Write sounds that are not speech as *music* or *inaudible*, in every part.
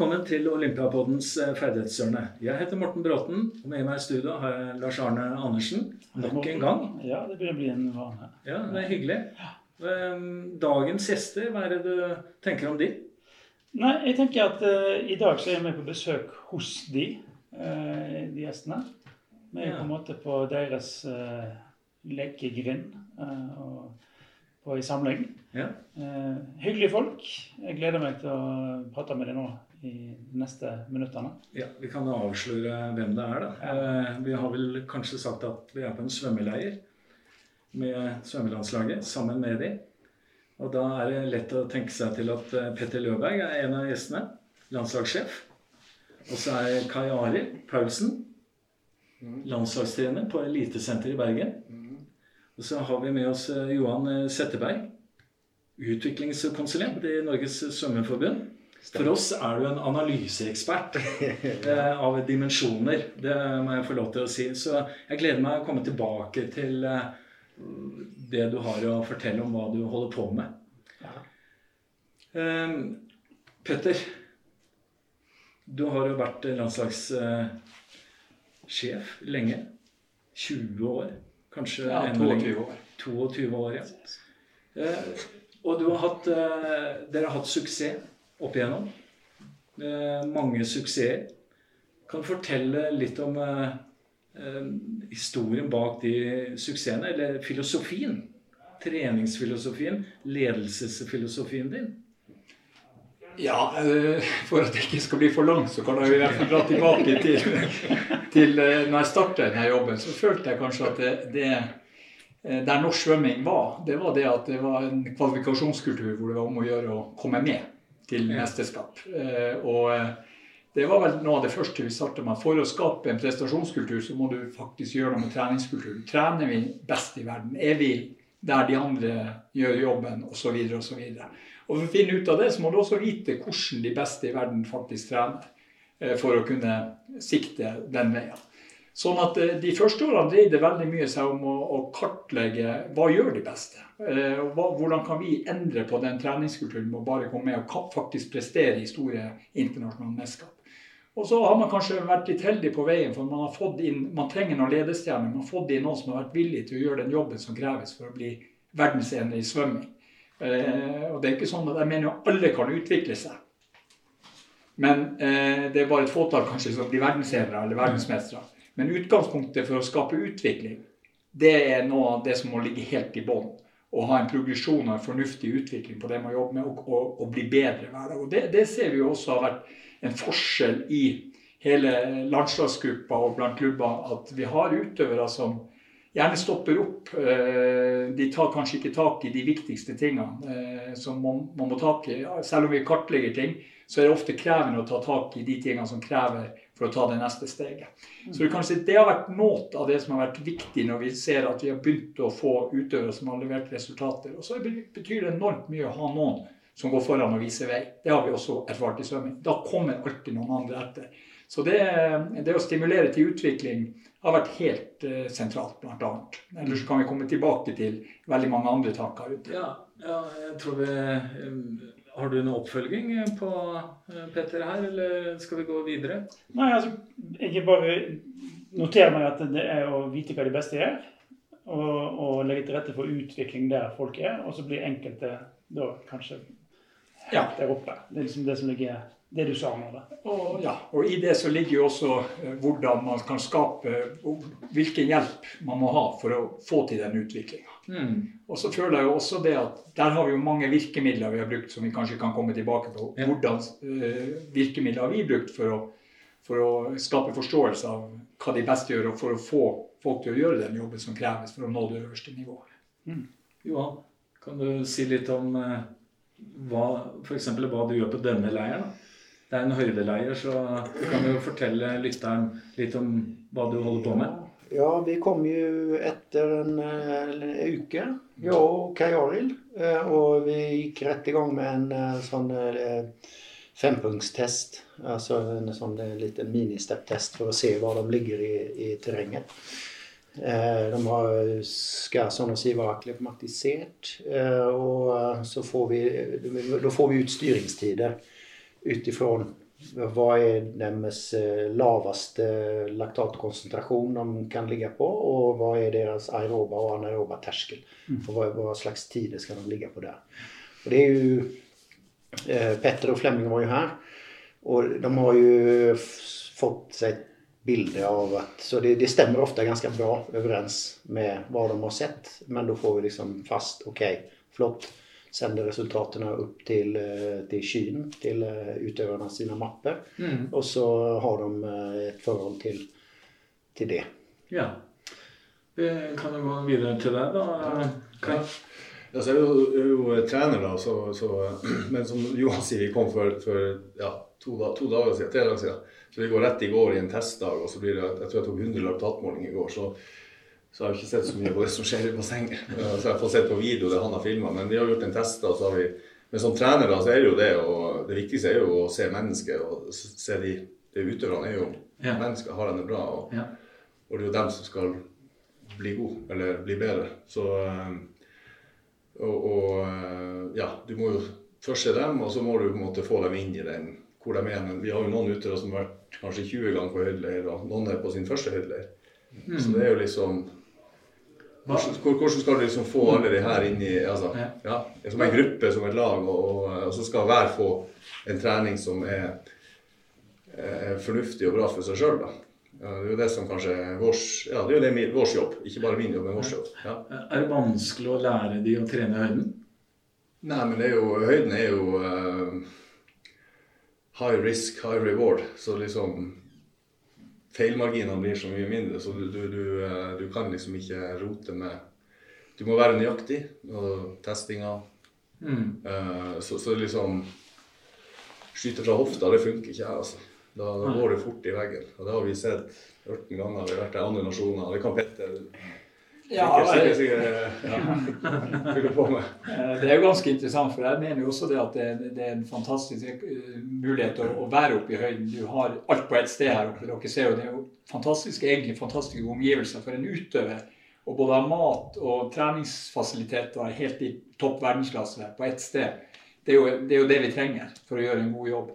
Velkommen til Olympiapoddens eh, ferdighetshjørne. Jeg heter Morten Bråten, og med meg i studio har jeg Lars Arne Andersen. Nok en gang. Ja, det begynner å bli en vane. Ja, det er hyggelig. Ehm, Dagens gjester, hva er det du tenker om de? Nei, jeg tenker at uh, i dag så er jeg med på besøk hos de, uh, de gjestene. Vi er Ja. på en måte på deres uh, lekegrind og på ei samling. Ja. Hyggelige folk. Jeg gleder meg til å prate med dem nå i de neste minuttene. Ja, Vi kan avsløre hvem det er. da. Eh, Vi har vel kanskje sagt at vi er på en svømmeleir med svømmelandslaget sammen med de. Og da er det lett å tenke seg til at eh, Petter Løberg er en av gjestene. Landslagssjef. Og så er Kai Arild Paulsen landslagstrener på Elitesenteret i Bergen. Og så har vi med oss eh, Johan Setteberg, utviklingskonsulent i Norges svømmeforbund. For oss er du en analyseekspert *laughs* eh, av dimensjoner. Det må jeg få lov til å si. Så jeg gleder meg å komme tilbake til eh, det du har å fortelle om hva du holder på med. Eh, Petter, du har jo vært landslagssjef lenge. 20 år. Kanskje Ja, enda lenger. 22 år. 22 år, ja. Eh, og du har hatt, eh, dere har hatt suksess opp igjennom. Eh, mange suksesser. Kan fortelle litt om eh, eh, historien bak de suksessene, eller filosofien? Treningsfilosofien, ledelsesfilosofien din? Ja, for at det ikke skal bli for langt, så kan jeg i hvert fall dra tilbake til, til når jeg starta denne jobben. Så følte jeg kanskje at det, det der norsk svømming var, det var det at det var en kvalifikasjonskultur hvor det var om å gjøre å komme med til mesterskap. Eh, Og eh, det var vel noe av det første vi starta med. For å skape en prestasjonskultur, så må du faktisk gjøre noe med treningskulturen. Trener vi best i verden? Er vi der de andre gjør jobben, osv., osv. For å finne ut av det, så må du også vite hvordan de beste i verden faktisk trener. eh, For å kunne sikte den veien. Sånn at eh, De første årene dreide veldig mye seg om å, å kartlegge hva gjør de beste. Eh, hva, Hvordan kan vi endre på den treningskulturen med å bare komme med og faktisk prestere i store internasjonale mesterskap. Og så har man kanskje vært litt heldig på veien, for man har fått inn, man trenger noen ledestjerner. Man har fått inn noen som har vært villig til å gjøre den jobben som kreves for å bli verdensener i svømming. Eh, og det er ikke sånn at Jeg mener jo alle kan utvikle seg. Men eh, det er bare et fåtall kanskje som blir verdensenere eller verdensmestere. Men utgangspunktet for å skape utvikling, det er noe av det som må ligge helt i bånn. Å ha en progresjon og en fornuftig utvikling på det man jobber med, og, og, og bli bedre hver dag. Det, det ser vi jo også har vært en forskjell i hele landslagsgruppa og blant klubber, at vi har utøvere som gjerne stopper opp. Eh, De tar kanskje ikke tak i de viktigste tingene eh, som man, man må tak i. Selv om vi kartlegger ting, så er det ofte krevende å ta tak i de tingene som krever for å ta det neste steget. Så du kan si Det har vært noe av det som har vært viktig når vi ser at vi har begynt å få utøvere som har levert resultater. Og så betyr det enormt mye å ha noen som går foran og viser vei. Det har vi også erfart i svømming. Da kommer alltid noen andre etter. Så det, det å stimulere til utvikling har vært helt uh, sentralt, annet. Ellers kan vi komme tilbake til veldig mange andre tanker rundt det. Ja, ja jeg tror vi eh, Har du noen oppfølging på eh, Petter her, eller skal vi gå videre? Nei, altså, jeg bare noterer meg at det er å vite hva de beste gjør, og, og legge til rette for utvikling der folk er, og så blir enkelte da kanskje Ja. der oppe. Det er liksom det som ligger det du sa nå, da. Og, ja, og i det så ligger jo også eh, hvordan man kan skape Hvilken hjelp man må ha for å få til den utviklinga. Mm. Og så føler jeg jo også det at der har vi jo mange virkemidler vi har brukt som vi kanskje kan komme tilbake på. Ja. Hvordan uh, virkemidler har vi brukt for å, for å skape forståelse av hva de beste gjør, og for å få folk til å gjøre den jobben som kreves for å nå det øverste nivået. Johan, kan du si litt om uh, hva, eksempel, hva du gjør på denne leiren? da? Det er en høydeleir, så du kan jo fortelle lytteren litt om hva du holder på med. Ja, vi kom jo etter en, eh, en uke, jeg og Kai eh, Og vi gikk rett i gang med en eh, sånn fempunktstest. Altså en sånn liten ministep-test for å se hvor de ligger i, i terrenget. De har, skal sånn å si være akklimatisert. eh, Og så får vi, da får vi ut styringstider ut ifrån hva er deres eh, laveste laktatkonsentrasjon de kan ligge på, og hva er deres aeroba og anaeroba terskel. Mm. Og hva, hva slags tider skal de ligge på der. Og det er jo eh, Petter og Flemming var jo her, og de har jo fått seg et bilde av at Så det, det stemmer ofte ganske bra overens med hva de har sett, men da får vi liksom fast OK, flott. Sender resultatene opp til, eh, til skyen, til eh, utøverne sine mapper. Mm. Og så har de eh, et forhold til, til det. Ja. Vi kan jo gå videre til deg, da. Kai. Ja, så er jeg jo, er jo trener, da, så, så, *clears throat* men som Johan sier, vi kom for, for ja, to, to dager siden, tre dager siden. Så vi går rett i går i en testdag, og så blir det, jeg tror jeg tok 100 laktatmåling i går. Så, så har jeg ikke sett så mye på det som skjer i bassenget. *laughs* Så jeg har fått sett på video det han har filma, men vi har gjort en test. da, så har vi, Men som trener da, så er det jo det, og det viktigste er jo å se mennesket. og se de, de Utøverne er jo Ja. mennesker, har de det bra. Og, Ja. og det er jo dem som skal bli gode, eller bli bedre. Så eh, og, og eh, ja, du må jo først se dem, og så må du på en måte få dem inn i den hvor de er. Men vi har jo noen utøvere som har vært kanskje 20 ganger på høydeleir, og noen er på sin første høydeleir. Så det er jo liksom hvordan, hvordan skal du liksom få alle de her inn i altså, Ja. Som en gruppe, som et lag, og, og, og så skal hver få en trening som er, er fornuftig og bra for seg sjøl. Ja, det er jo det som kanskje er vår, ja, det er jo det min, vår jobb. Ikke bare min jobb, men vår jobb. Ja. Er det vanskelig å lære de å trene i høyden? Nei, men det er jo, høyden er jo uh, high risk, high reward. Så liksom feilmarginene blir så mye mindre, så du, du, du, eh, du kan liksom ikke rote med Du må være nøyaktig og testinga. Mm. eh, så, så liksom Skyte fra hofta, det funker ikke altså. Da, da går det fort i veggen. Og det har vi sett 14 ganger. Vi har vært i andre nasjoner. Det kan Petter Ja, sikkert, sikkert, ja. Eh, Det er jo ganske interessant, for jeg mener jo også det at det, det er en fantastisk eh, mulighet å, å være oppe i høyden. Du har alt på ett sted her oppe. Dere ser jo det er jo fantastisk, egentlig fantastiske omgivelser for en utøver. Og både mat og treningsfasiliteter helt i topp verdensklasse på ett sted. Det er, jo, det er jo det vi trenger for å gjøre en god jobb.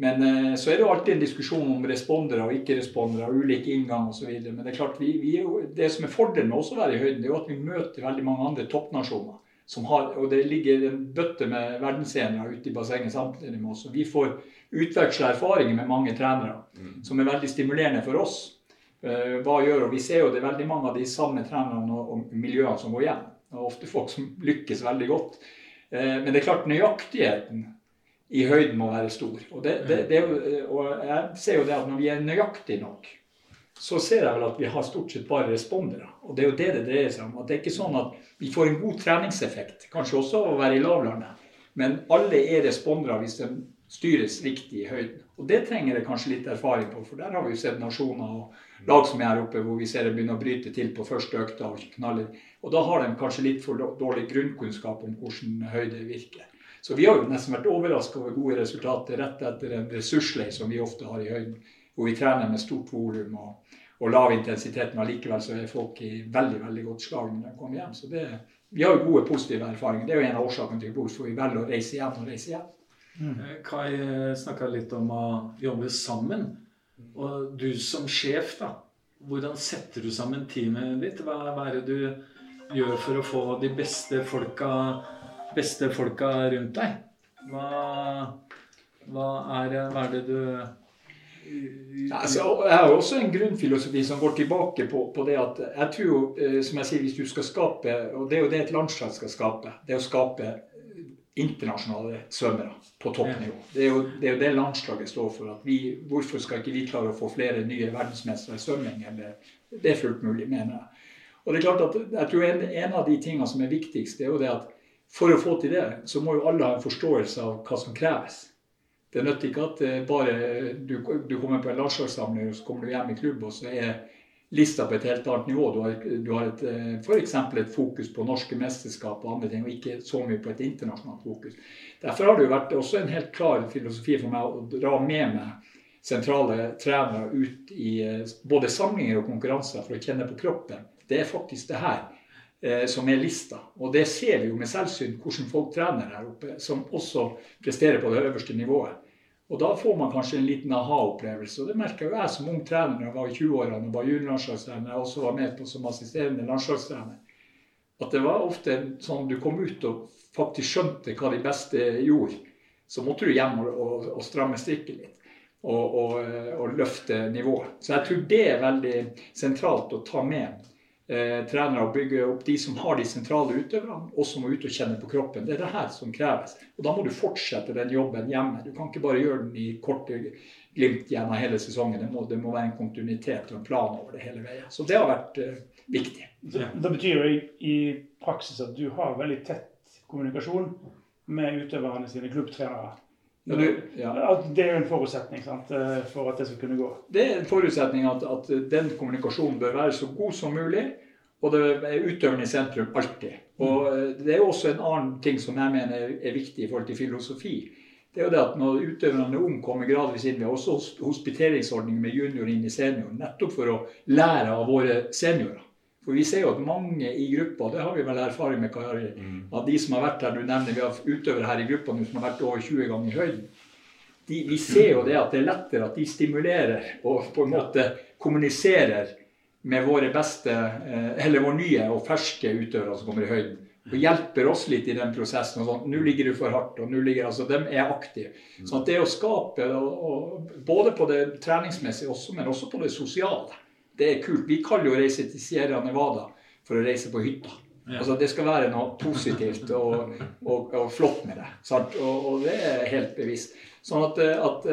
Men eh, så er det alltid en diskusjon om respondere og ikke-respondere og ulike inngang osv. Men det er klart, vi, vi er jo, det som er fordelen med også å være i høyden, det er jo at vi møter veldig mange andre toppnasjoner. Som har, og det ligger en bøtte med verdensscenere ute i bassenget samtidig med oss. Og vi får utveksle erfaringer med mange trenere, som er veldig stimulerende for oss. Eh, hva gjør, og Vi ser jo det er veldig mange av de samme trenerne og, og miljøene som går igjen. Og ofte folk som lykkes veldig godt. Eh, men det er klart, nøyaktigheten i høyden må være stor. Og, det, det, det, og jeg ser jo det at når vi er nøyaktige nok, så ser jeg vel at vi har stort sett bare respondere. Og det er jo det det dreier seg om. At det er ikke sånn at vi får en god treningseffekt, kanskje også av å være i lavlandet. Men alle er respondere hvis de styres riktig i høyden. Og det trenger det kanskje litt erfaring på, for der har vi jo sett nasjoner og lag som er her oppe hvor vi ser det begynner å bryte til på første økta og knaller. Og da har de kanskje litt for dårlig grunnkunnskap om hvordan høyde virker. Så vi har jo nesten vært overraska over gode resultater rett etter en ressursleir som vi ofte har i høyden, hvor vi trener med stort volum og, og lav intensitet, men allikevel så er folk i veldig veldig godt slag når de kommer hjem. Så det, vi har jo gode, positive erfaringer. Det er jo en av årsakene til hvorfor vi velger å reise hjem og reise hjem. Mm. Kai snakka litt om å jobbe sammen. Og du som sjef, da. Hvordan setter du sammen teamet ditt? Hva, hva er det du gjør for å få de beste folka, beste folka rundt deg? Hva, hva, er, hva er det du Altså, jeg har også en grunnfilosofi som går tilbake på, på det at jeg tror jo, eh, som jeg sier, hvis du skal skape, og det er jo det et landslag skal skape, det er å skape internasjonale svømmere på toppnivå. Det er, jo, det er jo det landslaget står for. at vi, Hvorfor skal ikke vi klare å få flere nye verdensmestere i svømming? Eller, det er fullt mulig, mener jeg. Og det er klart at jeg tror en, en av de tingene som er viktigst, det er jo det at for å få til det, så må jo alle ha en forståelse av hva som kreves. Det nytter ikke at eh, bare du, du kommer på en landslagssamling og så kommer du hjem i klubb, og så er lista på et helt annet nivå. Du har, du har et, eh, f.eks. et fokus på norske mesterskap og andre ting, og ikke så mye på et internasjonalt fokus. Derfor har det jo vært også en helt klar filosofi for meg å dra med meg sentrale trenere ut i eh, både samlinger og konkurranser for å kjenne på kroppen. Det er faktisk det her som er lista. Og det ser vi jo med selvsyn hvordan folk trener her oppe, som også presterer på det øverste nivået. Og da får man kanskje en liten aha-opplevelse. Og det merka jo jeg som ung trener jeg var i 20-årene og var juniorlandslagstrener. Jeg også var med på som assisterende landslagstrener. At det var ofte sånn du kom ut og faktisk skjønte hva de beste gjorde. Så måtte du hjem og, og, og stramme strikken litt. Og, og løfte nivået. Så jeg tror det er veldig sentralt å ta med eh, trenere og bygge opp de som har de sentrale utøverne, og som må ut og kjenne på kroppen. Det er det her som kreves. Og da må du fortsette den jobben hjemme. Du kan ikke bare gjøre den i korte glimt gjennom hele sesongen. Det må, det må være en kontinuitet og en plan over det hele veien. Så det har vært eh, viktig. Det, det betyr jo i, i praksis at du har veldig tett kommunikasjon med utøverne sine klubbtrenere. Du, ja. Det er jo en forutsetning sant, eh, for at det skal kunne gå. Det er en forutsetning at, at den kommunikasjonen bør være så god som mulig. Og det er utøvende i sentrum alltid. Og eh, Det er også en annen ting som jeg mener er viktig i forhold til filosofi. Det er jo det at Når utøverne er unge, kommer gradvis inn. Vi har også hospiteringsordning med junior inn i senior, nettopp for å lære av våre seniorer. For vi ser jo at mange i gruppa, det har vi vel erfaring med, Kari, Mm. at de som har vært her, du nevner vi har utøvere her i gruppa nå som har vært over 20 ganger i høyden. De, vi ser jo det at det er lettere at de stimulerer og på en måte kommuniserer med våre beste, eh, eller våre nye og ferske utøvere som kommer i høyden. Og hjelper oss litt i den prosessen. og sånn, 'Nå ligger du for hardt.' og nå ligger, altså De er aktive. Så at det å skape, og, og, både på det treningsmessige også, men også på det sosiale, det er kult. Vi kaller jo å reise til Sierra Nevada for å reise på hytta. Ja. Altså Det skal være noe positivt og, og, og flott med det. Og, og det er helt bevisst. Sånn at, at,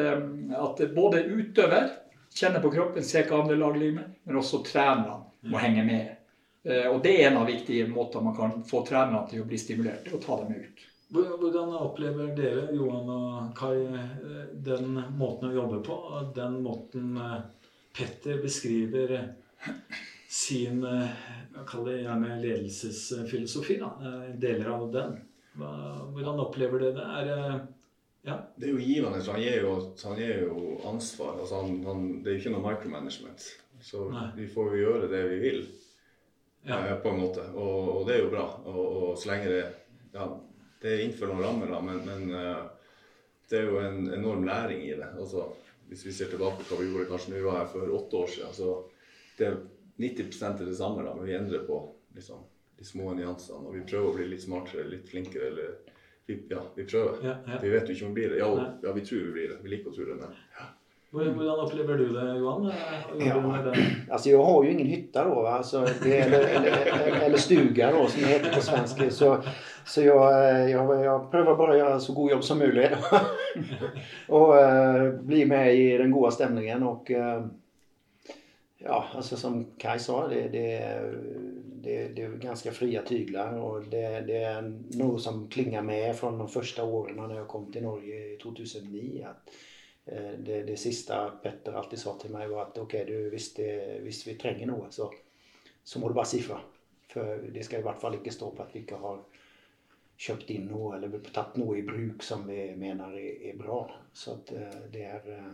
at både utøver kjenner på kroppen, ser hva andre lag driver med, men også trenerne må henge med. Eh, Og det er en av viktige måter man kan få trenerne til å bli stimulert å ta dem ut. Hvordan opplever dere, Johan og Kai, eh, den måten å jobbe på? Den måten eh, Petter beskriver eh, sin eh, det gjerne ledelsesfilosofi, da. eh, Deler av den. Hva- Hvordan opplever du det? Er ja, Det er jo givende. Han gir jo, han gir jo ansvar. Altså han, han, det er jo ikke noe micromanagement. Så Nei. vi får jo gjøre det vi vil, ja. eh, på en måte. Og, og det er jo bra. Og, og så lenge det ja, det er innenfor noen rammer, da, men, men det er jo en enorm læring i det. Altså, hvis vi ser tilbake på hva vi gjorde kanskje når vi var her for åtte år siden, så det er 90 er det samme, da, men vi endrer på liksom, de små nyansene. Og vi prøver å bli litt smartere, litt flinkere. eller vi, ja, vi prøver. Ja, ja. Vi vet jo ikke om vi blir det. Ja, ja, vi tror vi blir det. Vi liker å tro det, men ja. Hvordan opplever du det, Johan? Ja. Alltså jag har ju ingen hytta då, va? Så det, eller, eller, eller stuga då som det heter på svenska. Så, så jag, eh, jag, jag prövar bara göra så god jobb som möjligt. *laughs* och eh, bli med i den goda stämningen och eh, ja, alltså som Kai sa, det, det, det, det är ganska fria tyglar och det, det är något som klingar med från de första åren när jag kom till Norge i 2009. Att, eh, det, det siste Petter alltid sa til meg, var at ok, du hvis, det, hvis vi trenger noe, så, så må du bare si fra. For det skal i hvert fall ikke stå på at vi ikke har kjøpt inn noe eller tatt noe i bruk som vi mener er, bra. Så eh, det er eh,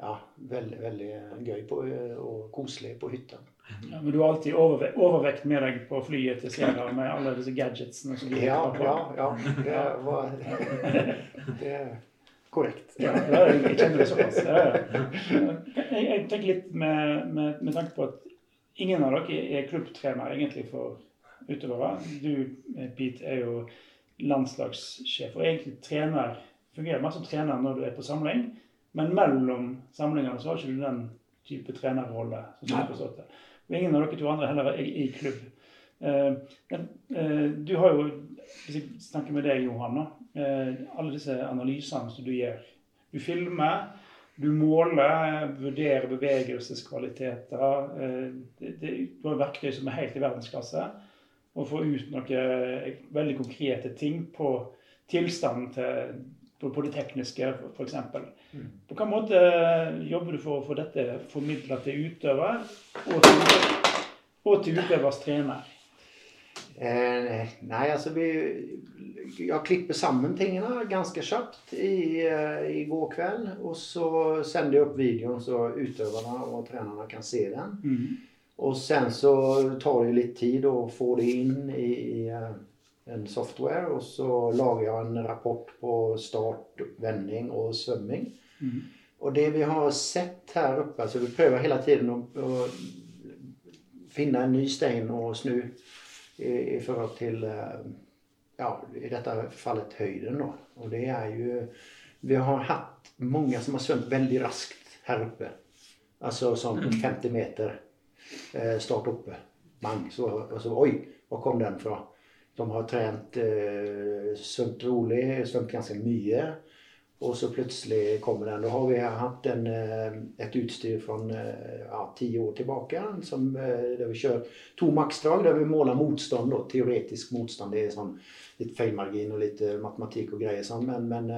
ja, veldig, veldig gøy på, eh, og koselig på hytta. Ja, men du har alltid overve overvekt med deg på flyet til Sierra med alle disse gadgetsene. som du Ja, ja, ja. Det var *laughs* det er korrekt. Ja, jeg kjenner det såpass. Jeg, jeg tenker litt med, med, med tanke på at ingen av dere er klubbtrener egentlig for utøvere. Du, eh, Pete, er jo landslagssjef og egentlig trener, fungerer mer som trener når du er på samling. Men mellom samlingene så har ikke du den type trenerrolle. Og ingen av dere to andre heller er i klubb. Eh, men eh, du har jo, hvis jeg snakker med deg, Johan, alle disse analysene som du gjør. Du filmer, du måler, vurderer bevegelseskvaliteter. det, det, du har verktøy som er helt i verdensklasse. Og få ut noen eh, veldig konkrete ting på tilstanden til på, det tekniske, f.eks. På hvilken måte jobber du for å få dette formidla til utøver og til, og til utøvers trener? Eh, nei, altså vi Jeg klipper sammen tingene ganske kjapt i, eh, i går kveld. Og så sender jeg opp videoen så utøverne og trenerne kan se den. Mm. Og sen så tar det litt tid å få det inn i, eh, en software, og så lager jeg en rapport på start, vending og svømming. Mm. Og det vi har sett her oppe, altså vi prøver hele tiden å, å finne en ny stein å snu i, i forhold til eh, ja, i dette fallet høyden. Da. Og det er jo Vi har hatt mange som har svømt veldig raskt her oppe. Altså sånn 50 meter eh, start oppe. Bang. Så, og så Oi, hvor kom den fra? De har trent, eh, svømt rolig, svømt ganske mye. Og så plutselig kommer den. Da har vi hatt en, eh, et utstyr fra eh, ja, ti år tilbake som, eh, der vi kjører to maksdrag der vi måler motstand. Da. Teoretisk motstand. Det er sånn litt feilmargin og litt matematikk og greier, sånn, men, men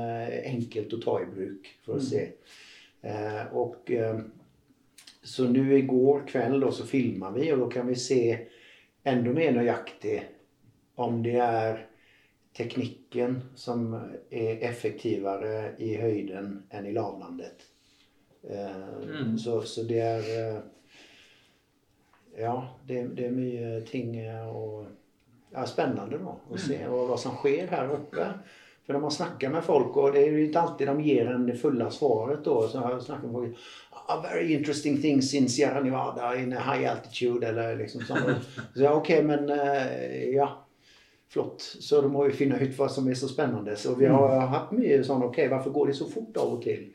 enkelt å ta i bruk for å se. Eh, og, eh, så nå i går kveld da, så filmer vi, og da kan vi se enda mer nøyaktig om det er teknikken som er effektivere i høyden enn i lavlandet. Eh, Mm. så, så det er eh, Ja, det, det er mye ting og ja, spennende da, å se og hva som skjer her oppe. For når man snakker med folk, og det er jo ikke alltid de gir en det fulle svaret da, så har jeg snakket med folk Very interesting things in Sierra Nevada in a high altitude, eller liksom sånn. Så ja, ok, men eh, ja. Flott. Så da må vi finne ut hva som er så spennende. Så vi har hatt mye sånn Ok, hvorfor går det så fort av og til?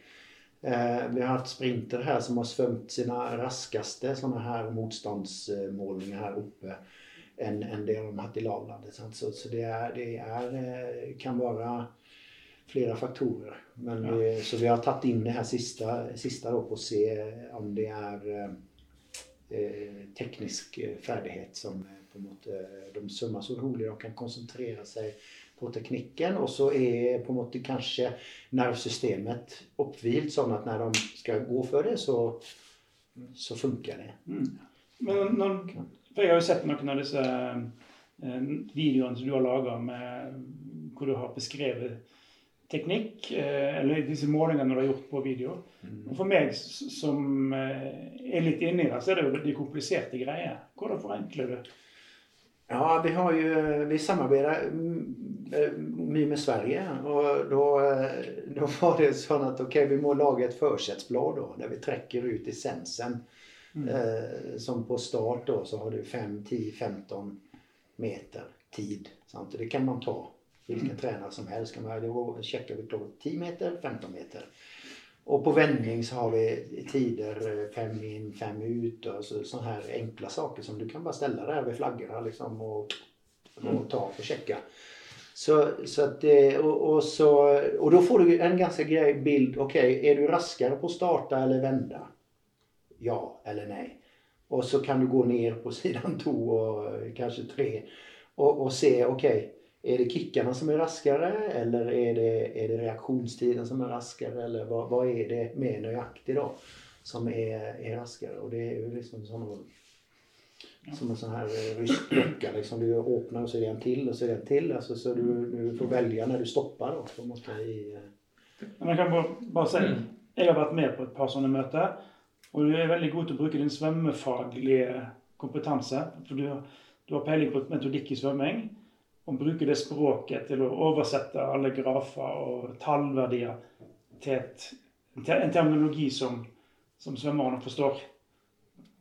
Eh, vi har hatt sprinter her som har svømt sine raskeste sånne her motstandsmålinger her oppe enn en det de har hatt i lavlandet. Så, så det, er, det er, eh, kan være flere faktorer. Men vi, så vi har tatt inn det her siste, siste da, på å se om det er eh, eh, teknisk eh, ferdighet som eh, på måte De svømmer så rolig de kan konsentrere seg på teknikken. Og så er på en måte kanskje nervesystemet opphvilt, sånn at når de skal gå for det, så, så funker det. Mm. Men når, for Jeg har jo sett noen av disse eh, videoene som du har laga hvor du har beskrevet teknikk, eh, eller disse målingene du har gjort på video. Og For meg som eh, er litt inni det, så er det jo de kompliserte greier. Hvordan forenkler du? Ja, vi har jo, vi samarbeider mm, eh, mye med Sverige. Og da, eh, var det sånn at ok, vi må lage et førsetsblad da, der vi trekker ut essensen. Eh, som på start da, så har du 5, 10, 15 meter tid. Sant? Det kan man ta. Hvilken trener som helst. Kan man, da sjekker vi klokka 10 meter, 15 meter. Og på vending så har vi tider eh, fem inn, fem ut. og så, sånne her enkle saker som du kan bare stelle der ved flaggene liksom, og, og ta og sjekke. Så, så at, det- og, og, så, og da får du en ganske grei bild. Ok, er du raskere på å starte eller vende? Ja eller nei. Og så kan du gå ned på siden to og eh, kanskje tre og, og se ok, er det kickene som er raskere, eller er det, er det reaksjonstiden som er raskere, eller hva, hva er det mer nøyaktig da, som er, er raskere? Og det er jo liksom sånn som en sånn her eh, rysk klokke. Liksom. Du åpner, og så er det en til, og så er det en til. Altså, så du, du får velge når du stopper. Da, på en måte, i, eh, Men jeg kan bare, bare si, jeg har vært med på et par sånne møter, og du er veldig god til å bruke din svømmefaglige kompetanse. For du, du har peiling på metodikk i svømming, og bruke det språket til å oversette alle grafer og tallverdier til et, en terminologi som, som svømmerne forstår.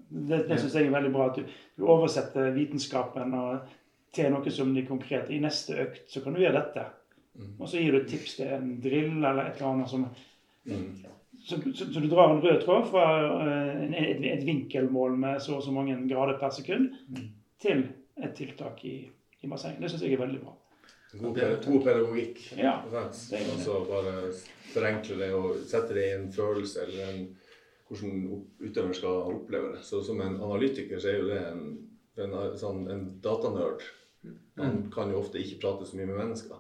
Det, det syns jeg er veldig bra. At du, du oversetter vitenskapen til noe som de konkret. I neste økt så kan du gjøre dette. Og så gir du et tips til en drill eller et eller annet som så, så, så du drar en rød tråd fra eh, et, et vinkelmål med så og så mange grader per sekund til et tiltak i, i basseng. Det syns jeg er veldig bra. God, god pedagogikk. Ja. Altså bare forenkle det og sette det i en følelse eller en, hvordan utøveren skal oppleve det. Så som en analytiker så er jo det en, en, en, en datanerd. Man kan jo ofte ikke prate så mye med mennesker,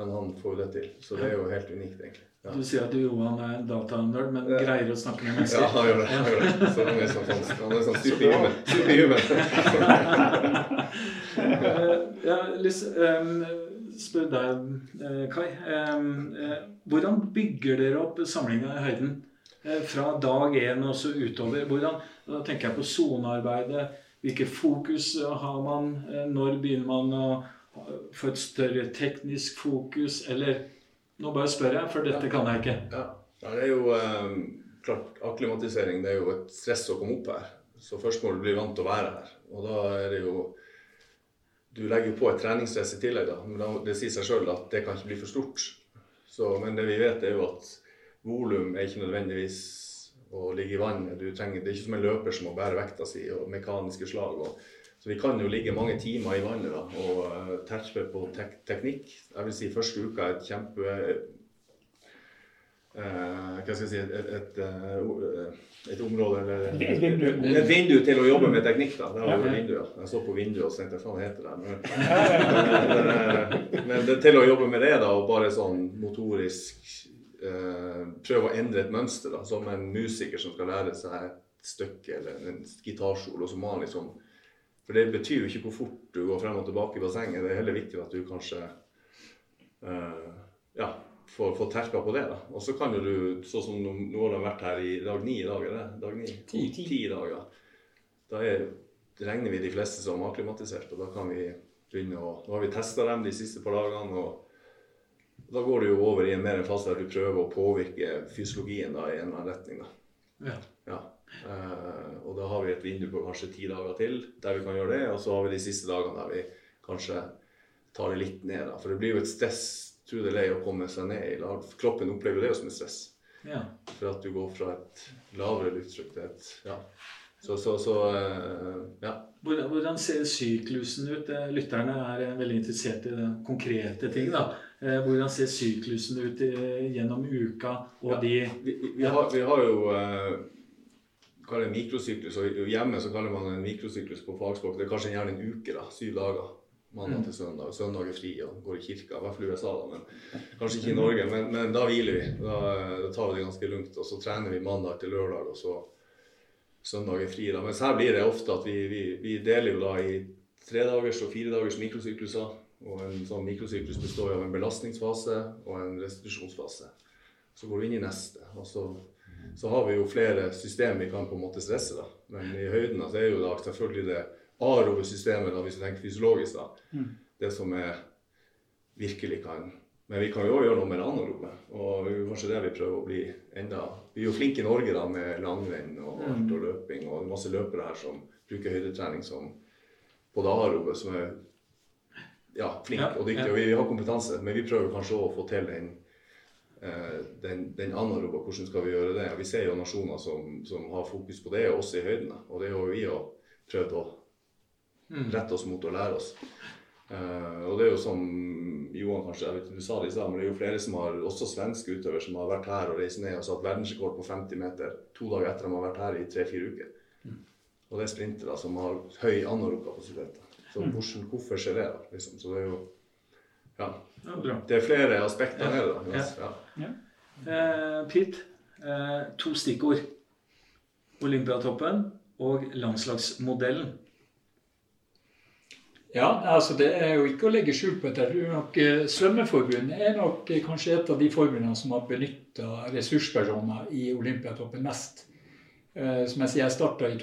men han får jo det til. Så det er jo helt unikt, egentlig. Ja. Du sier at Johan er en datanerd, men Ja. greier å snakke med mennesker. Ja, han gjør det. Han gjør det. Så han er sånn, sånn, han er sånn superhuman. superhuman. Eh, ja, Lys, um, spør deg, eh, Kai. Um, eh, hvordan bygger dere opp samlinga i høyden? Eh, fra dag én og så utover. Hvordan, da tenker jeg på sonearbeidet. Hvilket fokus har man? Eh, Når begynner man å få et større teknisk fokus, eller Nå bare spør jeg, for dette kan jeg ikke. Ja, ja det er jo eh, klart Akklimatisering det er jo et stress å komme opp her. Så først må du bli vant til å være her. Og da er det jo Du legger jo på et treningsstress i tillegg, da. Men det sier seg sjøl at det kan ikke bli for stort. Så, men det vi vet, er jo at volum er ikke nødvendigvis å ligge i vannet. Du trenger, det er ikke som en løper som må bære vekta si og mekaniske slag. Og, så vi kan jo ligge mange timer i vannet da, og uh, terpe på tek teknikk. Jeg vil si første uka er et kjempe uh, Hva skal jeg si Et, et, uh, et område eller Et vindu. et vindu til å jobbe med teknikk. da. Det var jo vindu, ja. Jeg så på vinduet og tenkte hva faen heter det? Men, men, eh, men det, til å jobbe med det, da, og bare sånn motorisk eh, prøve å endre et mønster, da, som en musiker som skal lære seg et stykke eller en gitarsolo, så må han liksom For det betyr jo ikke hvor fort du går frem og tilbake i bassenget. Det er heller viktig at du kanskje uh, ja, får, får terka på det. da. Og så kan jo du, sånn som nå har de vært her i dag ni dager, det? Dag ni? Ti. Ti dager. Da er, regner vi de fleste som akklimatisert, og da kan vi begynne å Nå har vi testa dem de siste par dagene, og da går du jo over i en mer en fase der du prøver å påvirke fysiologien da, i en eller annen retning. da. Ja. Ja. Eh, og da har vi et vindu på kanskje ti dager til der vi kan gjøre det, og så har vi de siste dagene der vi kanskje tar det litt ned. da. For det blir jo et stress, tror det er lei å komme seg ned i lag. Kroppen opplever det jo som et stress. Ja. For at du går fra et lavere lufttrykk til et Ja. Så, så, så eh, ja. Hvordan, ser syklusen ut? Eh, Lytterne er veldig interessert i det konkrete ting. da. Hvordan ser syklusen ut gjennom uka og Ja. de Vi, vi, har, vi har jo kaller en mikrosyklus, og hjemme så kaller man en mikrosyklus på fagspråk. Det er kanskje gjerne en uke, da. Syv dager. Mandag til søndag. Søndag er fri og går i kirka. I hvert fall i USA, da. Men kanskje ikke i Norge. Men, men da hviler vi. Da, da tar vi det ganske lugnt. Og så trener vi mandag til lørdag, og så søndag er fri. da. Mens her blir det ofte at vi, vi, vi deler jo da i tredagers og firedagers mikrosykluser. Og en sånn mikrosyklus består av en belastningsfase og en restitusjonsfase. Så går du inn i neste. og så så har vi jo flere system vi kan på en måte stresse. da. Men i høyden så er jo da selvfølgelig det arobe systemet, da, hvis du tenker fysiologisk, da, Mm. det som er virkelig kan Men vi kan jo gjøre noe med det anarobe. Og kanskje det vi prøver å bli enda Vi er jo flinke i Norge da med langrenn og alt og løping, og det er masse løpere her som bruker høydetrening som på det arobe, som er ja, flinke Ja, og dyktige. ja. Og vi, vi har kompetanse, men vi prøver kanskje å få til den den, den anarobe, hvordan skal vi gjøre det? Vi ser jo nasjoner som, som har fokus på det, også i høydene. Og det har jo vi òg prøvd å Mm. rette oss mot og lære oss. Uh, og det er jo som Johan kanskje, jeg vet ikke, du sa det i stad, men det er jo flere som har, også svenske utøvere som har vært her og reist ned og satt verdensrekord på 50 meter to dager etter de har vært her i tre-fire uker. Og det er sprintere som har høy anarob kapasitet. Så hvordan, hvorfor skjer det? Liksom? Så det er jo Ja. Ja. Det er flere aspekter det. da. Ja. Ja. Eh, Pete, eh, to stikkord. Olympiatoppen og landslagsmodellen. Ja, altså det er jo ikke å legge skjul på dette. Nok eh, Svømmeforbundet er nok eh, kanskje et av de forbundene som har benytta ressurspersoner i Olympiatoppen mest. Eh, Som jeg sier, jeg starta i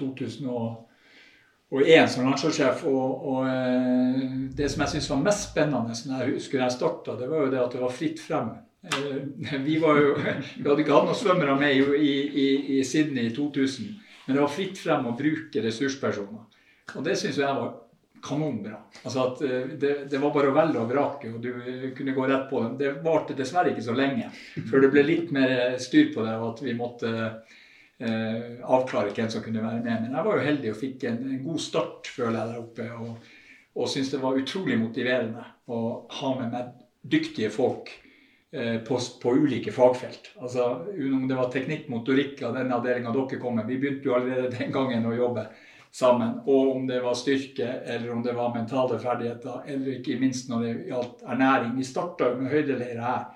2001 som landslagssjef. Og, og eh, det som jeg syntes var mest spennende når jeg husker jeg starta, det var jo det at det var fritt frem. Eh, Vi, var jo, *laughs* vi hadde ikke hatt noen svømmere med i, i, i, Sydney i 2000, men det var fritt frem å bruke ressurspersoner. Og det syns jeg var kanonbra. Altså at eh, det, det var bare å velge og vrake, og du kunne gå rett på dem. Det varte dessverre ikke så lenge før det ble litt mer styr på det, og at vi måtte eh, avklare hvem som kunne være med. Men jeg var jo heldig og fikk en, en god start, føler jeg, der oppe. Og, og syns det var utrolig motiverende å ha med meg dyktige folk eh, på, på ulike fagfelt. Altså Om det var teknikk, motorikk av den avdelinga dere kom med. Vi begynte jo allerede den gangen å jobbe sammen. Og om det var styrke, eller om det var mentale ferdigheter, eller ikke minst når det gjaldt ernæring. Vi starta med høydeleire her.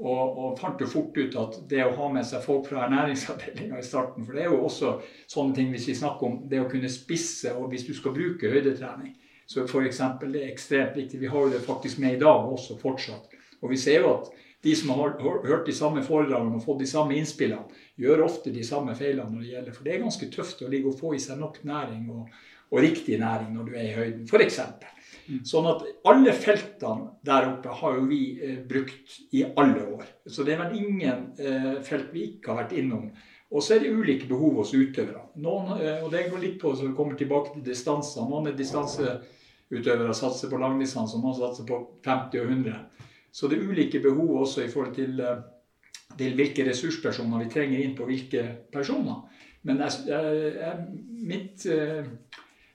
Og, og fant jo fort ut at det å ha med seg folk fra ernæringsavdelinga i starten For det er jo også sånne ting hvis vi snakker om det å kunne spisse, og hvis du skal bruke høydetrening, så f.eks. det er ekstremt viktig. Vi har jo det faktisk med i dag også fortsatt. Og vi ser jo at de som har hørt de samme foredragene og fått de samme innspillene, gjør ofte de samme feilene når det gjelder. For det er ganske tøft å ligge og få i seg nok næring og, og riktig næring når du er i høyden, f.eks. Sånn at alle feltene der oppe har jo vi eh, brukt i alle år. Så det er vel ingen eh, felt vi ikke har vært innom. Og så er det ulike behov hos utøvere. Noen, eh, og det går litt på så vi kommer tilbake til distanser. Noen er distanseutøvere satser på langdistanse, og noen satser på 50 og 100. Så det er ulike behov også i forhold til, eh, til hvilke ressurspersoner vi trenger inn på hvilke personer. Men jeg, jeg, mitt eh,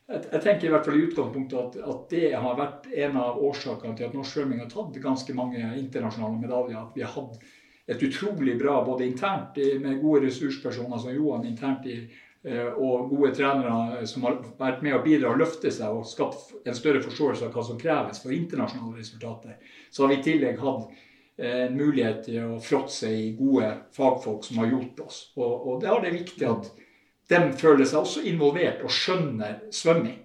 jeg, tenker i hvert fall i utgangspunktet at, at, det har vært en av årsakene til at norsk svømming har tatt ganske mange internasjonale medaljer. At vi har hatt et utrolig bra både internt med gode ressurspersoner som Johan internt i, eh, og gode trenere som har vært med å bidra og løfte seg og skapt en større forståelse av hva som kreves for internasjonale resultater. Så har vi i tillegg hatt eh, en mulighet til å fråtse i gode fagfolk som har hjulpet oss. Og, og det er det viktig at de føler seg også involvert og skjønner svømming.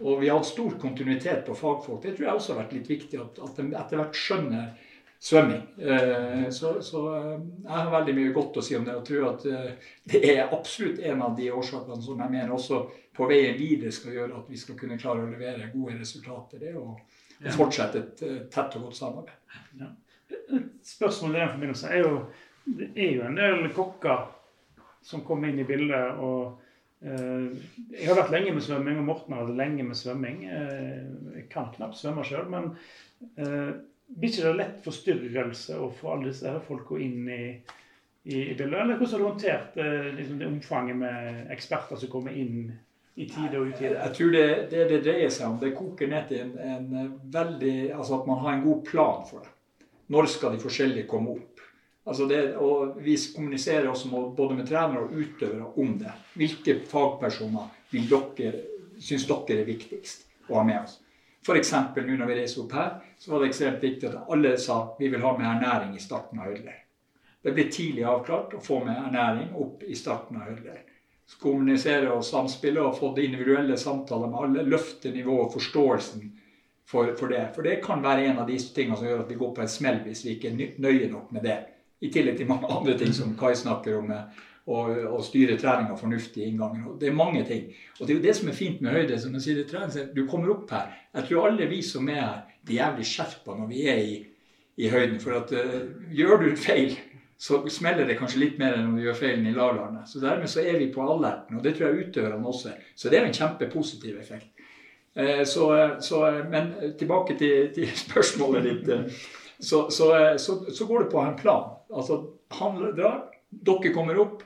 Og vi har hatt stor kontinuitet på fagfolk. Det tror jeg også har vært litt viktig, at, at de etter hvert skjønner svømming. Eh, så, så, eh, jeg har veldig mye godt å si om det, og tror at eh, det er absolutt en av de årsakene som jeg mener også på veien videre skal gjøre at vi skal kunne klare å levere gode resultater. Det og, fortsette et tett og godt samarbeid. Ja. Spørsmålet i den forbindelse er jo det er jo en del kokker som kom inn i bildet. og eh, Jeg har vært lenge med svømming, og Morten har vært lenge med svømming. Eh, jeg kan knapt svømme sjøl, men eh, blir ikke det lett forstyrrelse å få alle disse folka inn i, i, i, bildet? Eller hvordan har du håndtert liksom det omfanget med eksperter som kommer inn i tide og utide? Jeg tror det, det det dreier seg om, det koker ned til en, en veldig Altså at man har en god plan for det. Når skal de forskjellige komme opp? Altså det, og Vi kommuniserer også med, både med trenere og utøvere om det. Hvilke fagpersoner vil dere, syns dere er viktigst å ha med oss? F.eks. nå når vi reiser opp her, så var det ekstremt viktig at alle sa vi vil ha med ernæring i starten av høydeleir. Det ble tidlig avklart å få med ernæring opp i starten av høydeleir. Kommunisere og samspille og få individuelle samtaler med alle. Løfte nivået og forståelsen for, for, det. For det kan være en av de tingene som gjør at vi går på en smell hvis vi ikke er nøye nok med det. I tillegg til mange andre ting som Kai snakker om. Å styre treninga fornuftig i inngangen. Det er mange ting. Og det er jo det som er fint med høyde. som jeg sier, trening, Du kommer opp her. Jeg tror alle vi som er her, blir jævlig skjerpa når vi er i, i høyden. For at uh, gjør du feil, så smeller det kanskje litt mer enn om du gjør feilen i lavlandet. Så dermed så er vi på alerten, og det tror jeg utøverne også er. Så det er jo en kjempepositiv effekt. Uh, så, så, men tilbake til, til *laughs* spørsmålet ditt. Så, så, så, så, går det på en plan. Altså, han drar, dere kommer opp.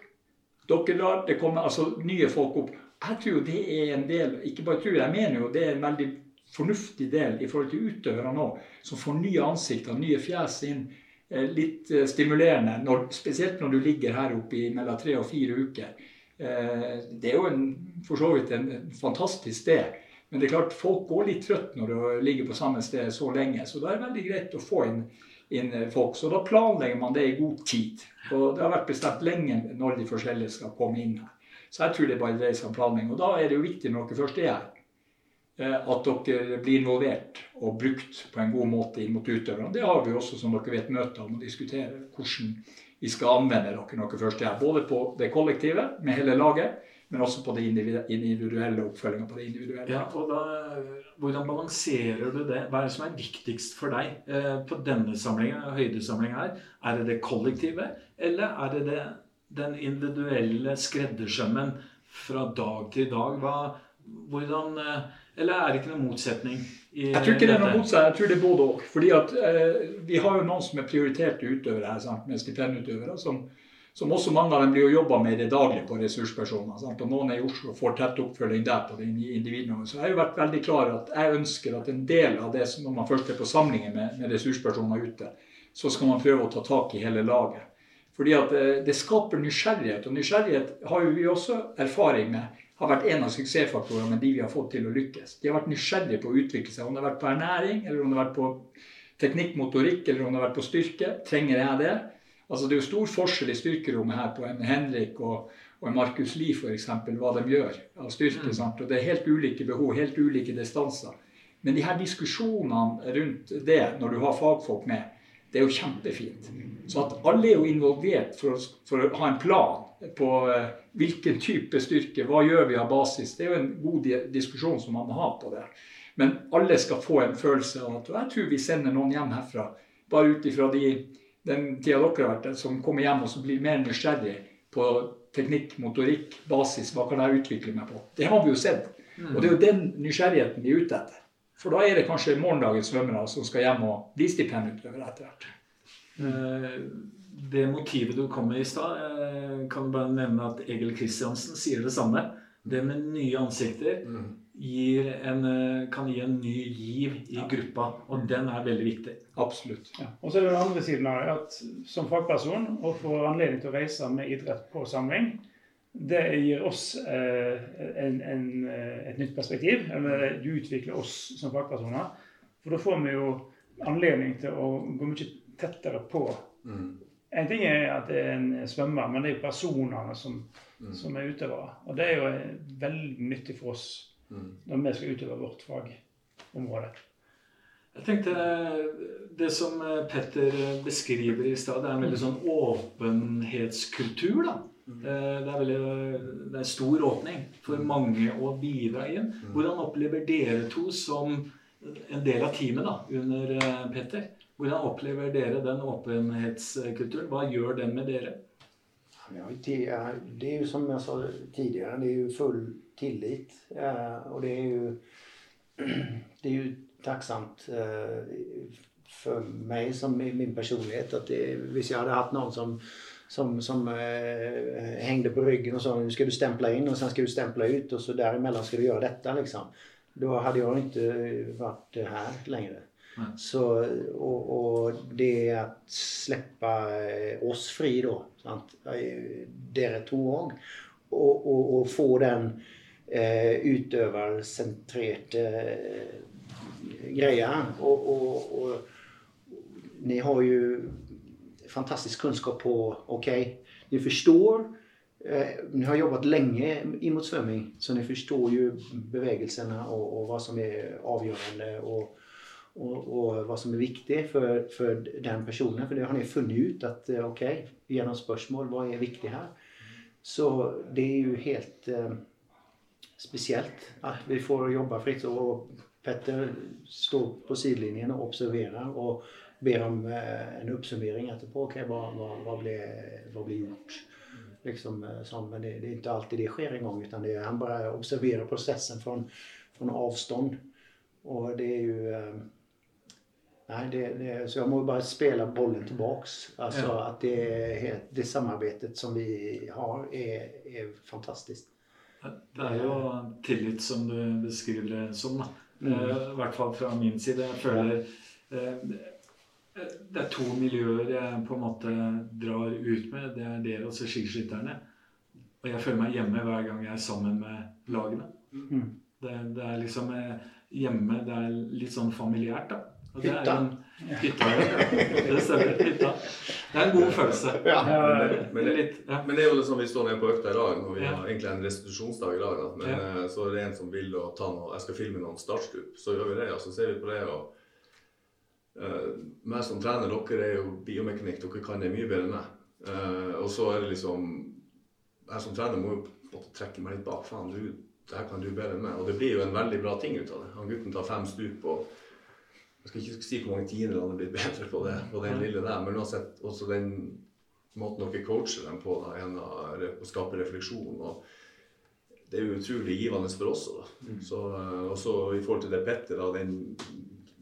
Dere drar, det kommer altså nye folk opp. Jeg tror det er en del Ikke bare tror, jeg mener jo det er en veldig fornuftig del i forhold til utøverne òg, som får nye ansikter, nye fjes inn. Eh, litt eh, stimulerende, når, spesielt når du ligger her oppe i mellom tre og fire uker. Eh, det er jo en, for så vidt en fantastisk sted. Men det er klart, folk går litt trøtt når du ligger på samme sted så lenge. Så da er det veldig greit å få inn, inn folk. Så da planlegger man det i god tid. Og det har vært bestemt lenge når de forskjellige skal komme inn her. Så jeg tror det bare dreier seg om planlegging. Og da er det jo viktig når dere først er her, eh, at dere blir involvert og brukt på en god måte inn mot utøverne. Det har vi også, som dere vet, møter om å diskutere hvordan vi skal anvende dere når dere først er her. Både på det kollektive med hele laget, men også på det individuelle oppfølginga på det individuelle. Ja, og da, Hvordan balanserer du det? Hva er det som er viktigst for deg eh, på denne samlingen, høydesamlinga her? Er det det kollektive, eller er det, det den individuelle skreddersømmen fra dag til dag? Hva, hvordan, eh, eller er det ikke noen motsetning? Jeg tror ikke det er noen motsetning, jeg tror det er både òg. Fordi at eh, vi har jo noen som er prioriterte utøvere her, sant? med stipendutøvere. som som også mange av dem blir jo jobba med i det daglige på ressurspersoner. Sant? Og noen er i Oslo og får tett oppfølging der på det individnivået. Så jeg har jo vært veldig klar at jeg ønsker at en del av det som når man først er på samlinger med, med ressurspersoner ute, så skal man prøve å ta tak i hele laget. Fordi at eh, det skaper nysgjerrighet. Og nysgjerrighet har jo vi også erfaring med har vært en av suksessfaktorene med de vi har fått til å lykkes. De har vært nysgjerrige på å utvikle seg. Om det har vært på ernæring, eller om det har vært på teknikk, motorikk, eller om det har vært på styrke. Trenger jeg det? Altså Det er jo stor forskjell i styrkerommet her på en Henrik og, og en Markus Lie f.eks. hva de gjør av styrke. Mm. Og Det er helt ulike behov, helt ulike distanser. Men de her diskusjonene rundt det, når du har fagfolk med, det er jo kjempefint. Så at alle er jo involvert for å, for å ha en plan på uh, hvilken type styrke, hva gjør vi av basis. Det er jo en god di diskusjon som man må ha på det. Men alle skal få en følelse av at og jeg tror vi sender noen hjem herfra, bare ut ifra de, den tida dere har vært der, som kommer hjem og som blir mer nysgjerrig på teknikk, motorikk, basis. Hva kan jeg utvikle meg på? Det har vi jo sett. Og det er jo den nysgjerrigheten vi er ute etter. For da er det kanskje morgendagens svømmere som skal hjem og bli stipendutøvere etter hvert. Eh, Det motivet du kom med i stad, eh, kan du bare nevne at Egil Kristiansen sier det samme. Det med nye ansikter gir en, eh, kan gi en ny giv i gruppa, og den er veldig viktig. Absolutt. Ja. Og så er det den andre siden av det, at som fagperson å få anledning til å reise med idrett på samling, det gir oss eh, en, en, eh, et nytt perspektiv. Eller du utvikler oss som fagpersoner. For da får vi jo anledning til å gå mye tettere på. En ting er at det er en svømmer, men det er jo personene som, som er utøvere. Og det er jo eh, veldig nyttig for oss når vi skal utøve vårt fagområde. Jeg tenkte Det som eh, Petter eh, beskriver i stad, det er en veldig sånn åpenhetskultur. da. Eh, Det er, veldig, det er stor åpning for mange å bidra i. Hvordan opplever dere to som en del av teamet da, under Petter? Hvordan opplever dere den åpenhetskulturen? Hva gjør den med dere? Ja, det er, det är ju som jeg sa tidligere, det er jo full tillit. Eh, och det är ju, *clears throat* det är ju tacksamt eh, för mig som i min personlighet att det, hvis jag hade haft någon som, som, som eh, hängde på ryggen och sa nu ska du stämpla in och sen ska du stämpla ut och så däremellan ska du göra detta liksom. Då hade jag inte varit här längre. Så, och, och det är att släppa eh, oss fri då, sant? Det är ett òg, og, och, og få den eh, utøversentrerte eh, greier. Og, og, og ni har ju fantastisk kunskap på, okej, ni förstår Eh, har jobbat lenge imot mot svømming, så ni förstår jo bevegelsene og, og hva som er avgjørende og, og, og hva som er viktig for, for, den personen. For det har ni funnet ut at ok, okej, spørsmål hva er viktig her. Så det er jo helt eh, speciellt at vi får jobba fritt. Og Petter står på sidlinjen og observerer og ber om eh, en oppsummering etterpå. Okej, hva, hva, hva, blir, hva ble gjort? Liksom, eh, sånn, men det, det er ikke alltid det sker en gång utan det är, han bare observerer processen fra, från avstånd. Det er jo Nei, det, det, så jeg må bare spela bollen tilbake. Altså, att det, det samarbeidet som vi har er fantastisk. fantastiskt. Det er jo tillit som du beskriver det som. da. Eh, I hvert fall fra min side. Jeg føler eh, det er to miljøer jeg på en måte drar ut med. Det er dere og så skiskytterne. Og jeg føler meg hjemme hver gang jeg er sammen med lagene. Mm. Det, det er liksom eh, hjemme Det er litt sånn familiært, da. Det er Hytta. en- Hytta, ja. Det stemmer. Hytta. Det er en god følelse. Ja, Men, Det men, det, litt, ja. men det er jo liksom vi står nede på økta i lag, og vi Ja. har egentlig en restitusjonsdag i lag. Men Ja. eh, så er det en som vil å ta noe, jeg skal filme noen startstup, så gjør vi det. Og så ser vi på det. og uh, meg som trener, dere er jo biomekanikk, dere kan det mye bedre enn meg. Uh, og så er det liksom Jeg som trener må jo trekke meg litt bak. Faen, du, det her kan du bedre enn meg. Og det blir jo en veldig bra ting ut av det. Han gutten tar fem stup og Jeg skal ikke si hvor mange tider han er blitt bedre på det, på den lille der, men uansett også den måten dere coacher dem på, da, gjennom å skape refleksjon. og Det er jo utrolig givende for oss òg. Så, eh, og så i forhold til det Petter, da, den,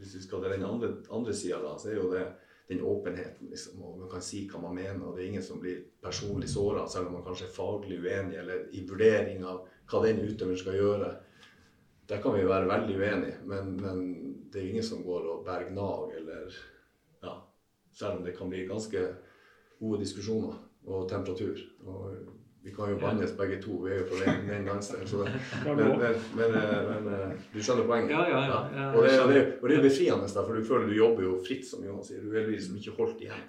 hvis vi skal til den andre, andre sida, da, så er jo det den åpenheten. liksom, og Man kan si hva man mener, og det er ingen som blir personlig såra, selv om man kanskje er faglig uenig eller i vurdering av hva den utøveren skal gjøre. Der kan vi jo være veldig uenige, men, men det er jo ingen som går og bærer gnag eller ja, Selv om det kan bli ganske gode diskusjoner og temperatur. Og vi kan jo bannes begge to, vi er jo på den, ene landsdelen. Men, men, men, eh, men eh, du skjønner poenget? Ja, ja, ja. Ja, Og, det, og, det, og det er befriende, for du føler du jobber jo fritt, som Jonas sier. Du er liksom ikke holdt igjen.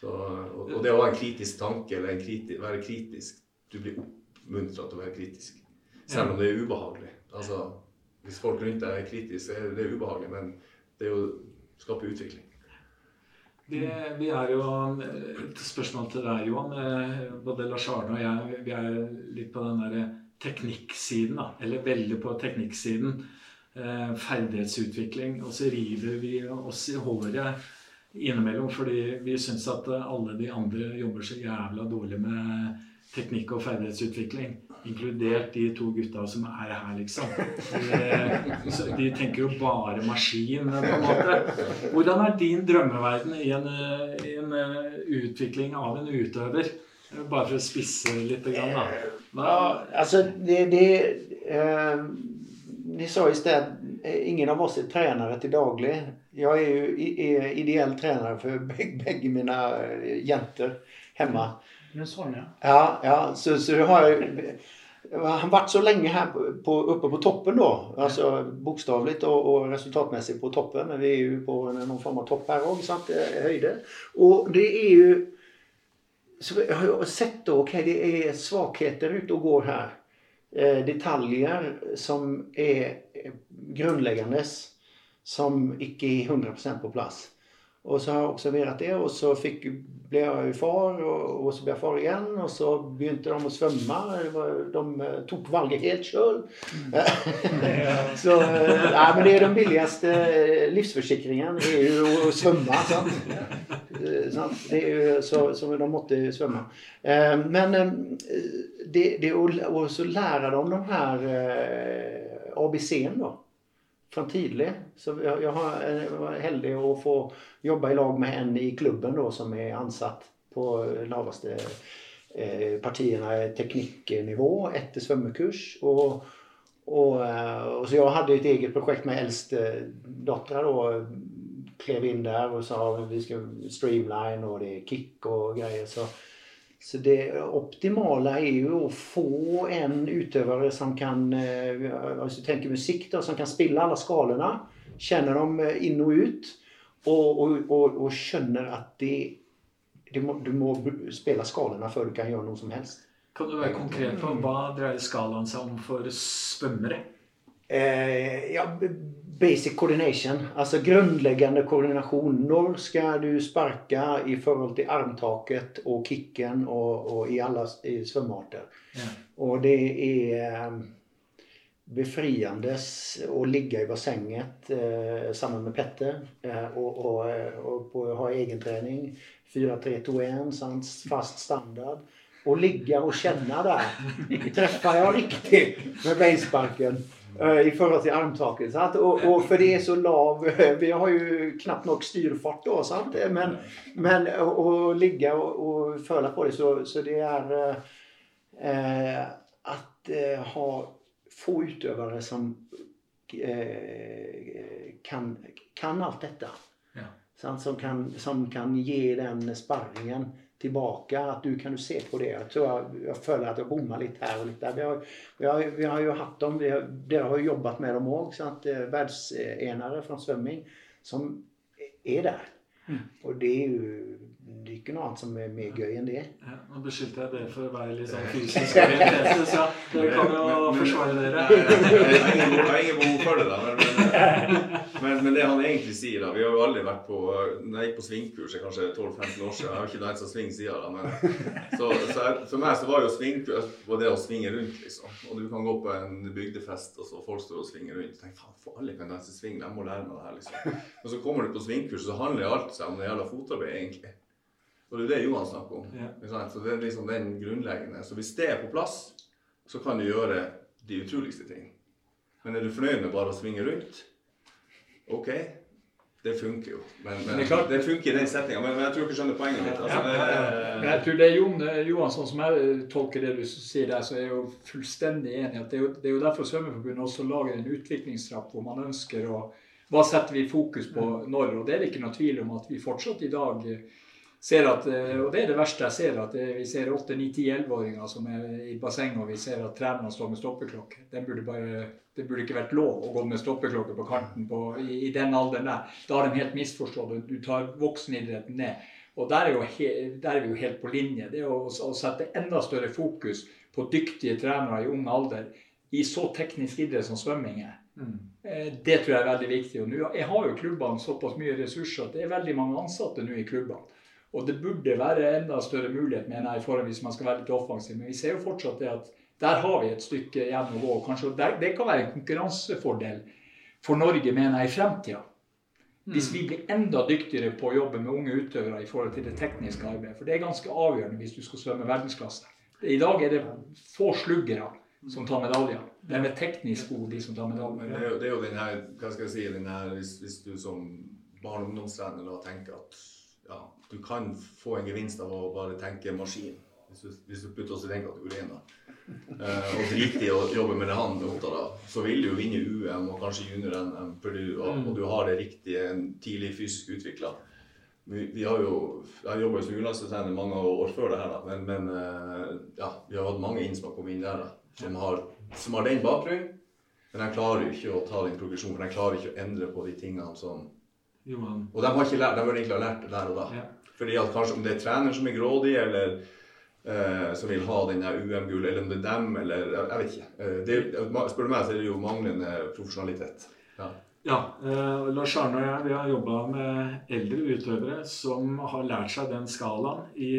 Så, og, og det å ha en kritisk tanke, eller en kriti, være kritisk Du blir oppmuntra til å være kritisk. Selv om det er ubehagelig. Altså, hvis folk rundt deg er kritiske, så er det ubehagelig, men det er jo å skape utvikling. Vi, vi er jo Et spørsmål til deg, Johan. Eh, Både Lars Arne og jeg vi er litt på den der teknikksiden. Eller veldig på teknikksiden. Eh, ferdighetsutvikling. Og så river vi oss i håret innimellom fordi vi syns at alle de andre jobber så jævla dårlig med teknikk og ferdighetsutvikling. Inkludert de to gutta som er her, liksom. De, de tenker jo bare maskin, på en måte. Hvordan er din drømmeverden i en, i en eh, utvikling av en utøver? Bare for å spisse litt. Da. Hva, Ja, altså, det, de, eh, Ni sa i sted ingen av oss er trenere til daglig. Jeg er jo ideell trener for begge, begge mina eh, jenter. Det er sånn, ja. Ja, ja så, så du har han vært så lenge her på, på, uppe på toppen da. altså Bokstavelig og, og, resultatmessig på toppen. Men vi er jo på noen form av topp her òg, att eh, höjder. Det er jo Så jag har jo sett då, okej det er svakheter ute og går her. Eh, detaljer som er grunnleggende. Som ikke er 100% på plats. Och så har jeg observert det og så fikk, ble jeg far og, og, så ble jeg far igjen. Og så begynte de å svømme. De tok valget helt sjøl. *laughs* så eh, men det er den billigaste eh, livsforsikringen. Det er jo å svømme. Sant? Eh, sant? Ju så, så de måtte svømme. Eh, Men eh, det, det å, så lära dem de her ABC-en, ABC'n från tidlig. Så jeg, har eh, var heldig å få jobbe i lag med en i klubben da, som er ansatt på laveste eh, partierna i tekniknivå, etter svømmekurs. Og, og, og, så jeg hadde et eget projekt med eldstedattera. Klev inn der og sa vi skal streamline og det er kick og grejer. Så, så det optimale er jo å få en utøver som kan, eh, alltså jag tänker musik som kan spille alle skalene. Känner dem inn og ut. Og, og, og, og skjønner at det, det må, du må spille skalene før du kan gjøre noe som helst. kan du være konkret på hva dreier skalaen seg om for svømmere? Eh, ja, basic coordination, altså grunnleggende koordinasjon. Når skal du sparke i forhold til armtaket og kicken og, og i alle svømmearter? Ja. Og det er befriende befriandes å ligge i bassenget eh, sammen med Petter eh, og, og, eh, og på, ha egentrening. 4-3-2-1, sant? fast standard. Og ligge og kjenne der. *laughs* Treffer jeg riktig med beinsparken eh, i forhold til armtaket? Og, og for det er så lav *laughs* Vi har jo knapt nok styrfart da, sant? men, men å, å ligge og, og føle på det, så, så det er eh, eh, at eh, ha få utøvere som eh, kan, kan alt dette. Ja. Sant? Som, kan, som kan gi den sparringen tilbake. At du kan du se på det. Jeg, tror jeg, jeg føler at jeg bommer litt her og litt der. Vi har, vi har, vi har jo hatt dem, vi har, dere har jo jobbet med dem òg. Verdensenere fra svømming som er der. Og det er jo det er ikke noe annet som er mer gøy enn det. Ja, nå beskyldte jeg dere for å være litt sånn fysisk *laughs* orienterte, så dere kan jo Men- men- forsvare dere. Jeg har ingen behov- for det, da. Men, men, det han egentlig sier, da Vi har jo aldri vært på Når jeg gikk på svingkurs, for kanskje 12-15 år siden. Jeg har ikke lært seg sving siden da. Men, så, så jeg, for meg så var jo svingkurs var det å svinge rundt, liksom. Og du kan gå på en bygdefest, og så folk står og svinger rundt. Og tenker, faen, for alle kan danse sving, de må lære meg det her, liksom. Men så kommer du på svingkurs, og så handler alt seg om det jævla fotarbeid, egentlig. Og det er det Johan snakker om. Ja. Så det er liksom den grunnleggende. Så hvis det er på plass, så kan du gjøre de utroligste ting. Men er du fornøyd med bare å svinge rundt? OK, det funker jo. Men, men Men det det funker i den settinga. Men, men jeg tror ikke du skjønner poenget mitt. Altså, Ja, ja, jeg tror det er Jon, Johan, sånn som jeg tolker det du sier der, så er jeg jo fullstendig enig. at Det er jo, det er jo derfor Svømmeforbundet også lager en utviklingstrapp hvor man ønsker å Hva setter vi fokus på når? Og det er det ikke noe tvil om at vi fortsatt i dag ser at eh, Og det er det verste jeg ser, at vi ser 8-9-10-11-åringer som er i bassenget, og vi ser at trenerne står med stoppeklokke. Det burde burde ikke vært lov å gå med stoppeklokke på kanten på, i, i den alderen der. Da har de helt misforstått. Du tar voksenidretten ned. Og der er, he, der er vi jo helt på linje. Det å, å sette enda større fokus på dyktige trenere i ung alder i så teknisk idrett som svømming er. Mm. Eh, Det tror jeg er veldig viktig. Og nå jeg har jo klubbene såpass mye ressurser at det er veldig mange ansatte nå i klubbene. Og det burde være enda større mulighet mener jeg, i forhold hvis man skal være litt offensiv. Men vi ser jo fortsatt det at der har vi et stykke igjen å gå. Kanskje det, det kan være en konkurransefordel for Norge, mener jeg, i fremtida. Hvis vi blir enda dyktigere på å jobbe med unge utøvere i forhold til det tekniske arbeidet. For det er ganske avgjørende hvis du skal svømme verdensklasse. I dag er det få sluggere som tar medaljer. Det er med teknisk gode de som tar medaljer. det er, jo, det er jo den her, hva skal jeg si, den her, hvis, hvis du som barne- og ungdomstrener tenker at ja, du kan få en gevinst av å bare tenke maskin, hvis du, hvis du putter oss i den kategorien da, eh, og driter i å jobbe med det han er opptatt av, så vil du jo vinne UM og kanskje junior-NM, fordi du, og, du har det riktige, tidlig fysisk utviklet. Vi, vi har jo, jeg jobber jo som U-landstrener mange år før det her, da, men, men eh, ja, vi har hatt mange inn som har kommet inn der, da, som har, som har den bakgrunnen, men jeg klarer jo ikke å ta den progresjonen, for jeg klarer ikke å endre på de tingene som. Og de har ikke lært, de burde egentlig ha lært det der og da. Ja. Fordi at kanskje om det er trener som er grådig, eller eh, som vil ha den UM-gull, eller om det er dem, eller jeg, vet ikke. Eh, det, spør du meg, så er det jo manglende profesjonalitet. Ja. Ja, eh, Lars Arne og jeg vi har jobba med eldre utøvere som har lært seg den skalaen i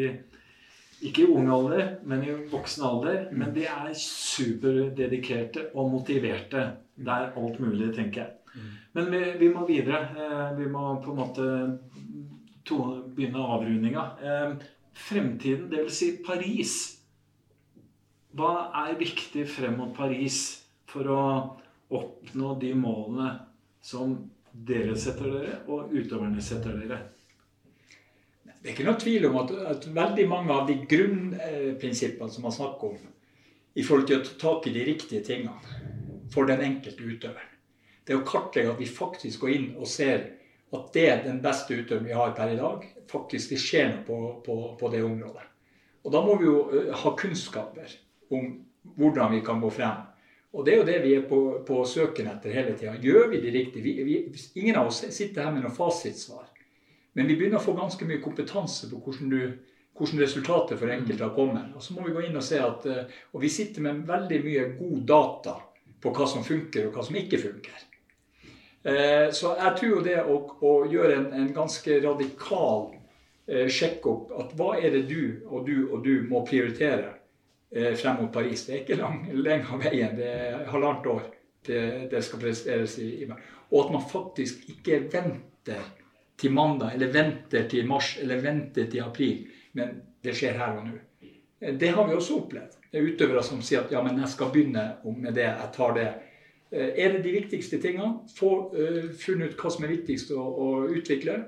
ikke i ung alder, men i voksen alder. Men de er superdedikerte og motiverte. Det er alt mulig, tenker jeg. Men vi, vi må videre. Eh, vi må på en måte to, begynne avrundinga. Eh, fremtiden, dvs. Si Paris. Hva er viktig frem mot Paris for å oppnå de målene som dere setter dere, og utøverne setter dere? Det er ikke noe tvil om at, at veldig mange av de grunnprinsippene som man snakker om, i forhold til å ta tak i de riktige tingene for den enkelte utøveren, det å kartlegge at vi faktisk går inn og ser at det er den beste utøveren vi har per i dag, faktisk det skjer noe på, på, på det området. Og da må vi jo ha kunnskaper om hvordan vi kan gå frem. Og det er jo det vi er på, på søken etter hele tida. Gjør vi det riktig? Vi, vi, ingen av oss sitter her med noe fasitsvar. Men vi begynner å få ganske mye kompetanse på hvordan, du, hvordan resultatet for enkelte har kommet. Og så må vi gå inn og se at eh, Og vi sitter med veldig mye god data på hva som funker, og hva som ikke funker. Eh, Så jeg tror det å, å gjøre en, en ganske radikal eh, sjekk-opp at hva er det du og du og du må prioritere eh, frem mot Paris. Det er ikke lang, lenge av veien, det er halvannet år det, det skal presteres i, i Og at man faktisk ikke venter til mandag, eller venter til mars, eller venter til april. Men det skjer her og nå. Eh, Det har vi også opplevd. Det er utøvere som sier at ja, men jeg skal begynne med det, jeg tar det. Eh, Er det de viktigste tingene? Få uh, funnet ut hva som er viktigst å, å utvikle,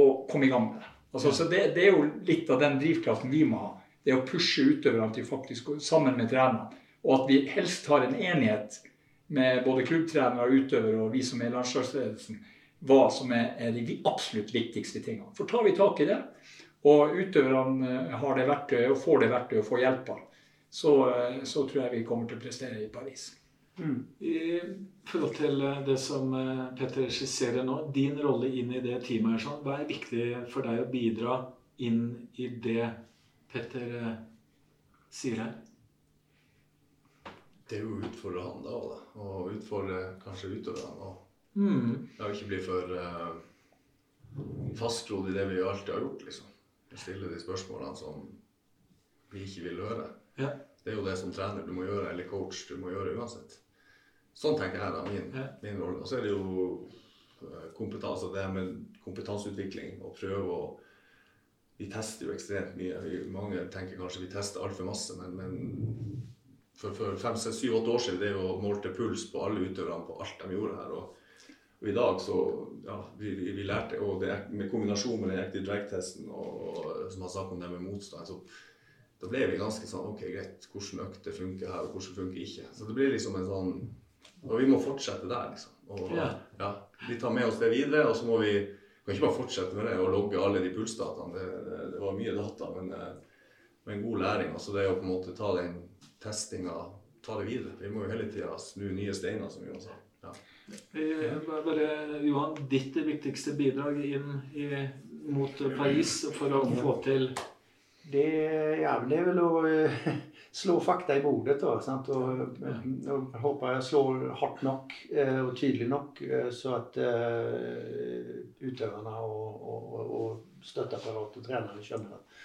og komme i gang med. Altså, så det, det er jo litt av den drivkraften vi må ha. Det å pushe utøverne til faktisk sammen med trenerne. Og at vi helst har en enighet med både klubbtrenere, utøvere og vi som er landslagsledelsen, hva som er, er de absolutt viktigste tingene. For tar vi tak i det, og utøverne eh, har det verktøyet og får det verktøyet og får hjelpa, så, så tror jeg vi kommer til å prestere i Paris. I forhold til eh, det som eh, Petter skisserer nå, din rolle inn i det teamet, her, sånn, hva er viktig for deg å bidra inn i det Petter eh, sier her? Det er jo å utfordre han da, da. og utfordre kanskje utøverne. òg. Mm. ja, ikke bli for uh, fastgrodd i det vi alltid har gjort, liksom. Stille de spørsmålene som vi ikke vil høre. Ja. Det er jo det som trener du må gjøre, eller coach du må gjøre uansett. Sånn tenker jeg da, min, min rolle. Og så er det jo eh, kompetanse, det med kompetanseutvikling og prøve å Vi tester jo ekstremt mye. Vi, mange tenker kanskje vi tester altfor masse, men, men for, for fem, seks, syv, åtte år siden det jo målte puls på alle utøverne på alt de gjorde her. og og i dag så ja, vi, vi, vi lærte, og det, med kombinasjon med den active drag-testen og, og som har snakket om det med motstand, så da ble vi ganske sånn OK, greit, hvordan økter funker her, og hvordan funker ikke. Så det blir liksom en sånn Og vi må fortsette der, liksom. Og Ja. ja, vi tar med oss det videre, og så må vi kan ikke bare fortsette med det og logge alle de pulsdataene. Det, det, det var mye data, men eh, med god læring. Altså det å på en måte ta den testinga, ta det videre. Vi må jo hele tida snu nye steiner, som Johan sa. Ja. Bare- Bare, Johan, ditt viktigste bidrag inn i, mot Paris for å få til Det, er vel å eh, *laughs* slå fakta i bordet. da, sant? Og, og håper jeg slår hardt nok eh, og tydelig nok, eh, så at utøverne og, og, og, støtteapparat og trenerne skjønner at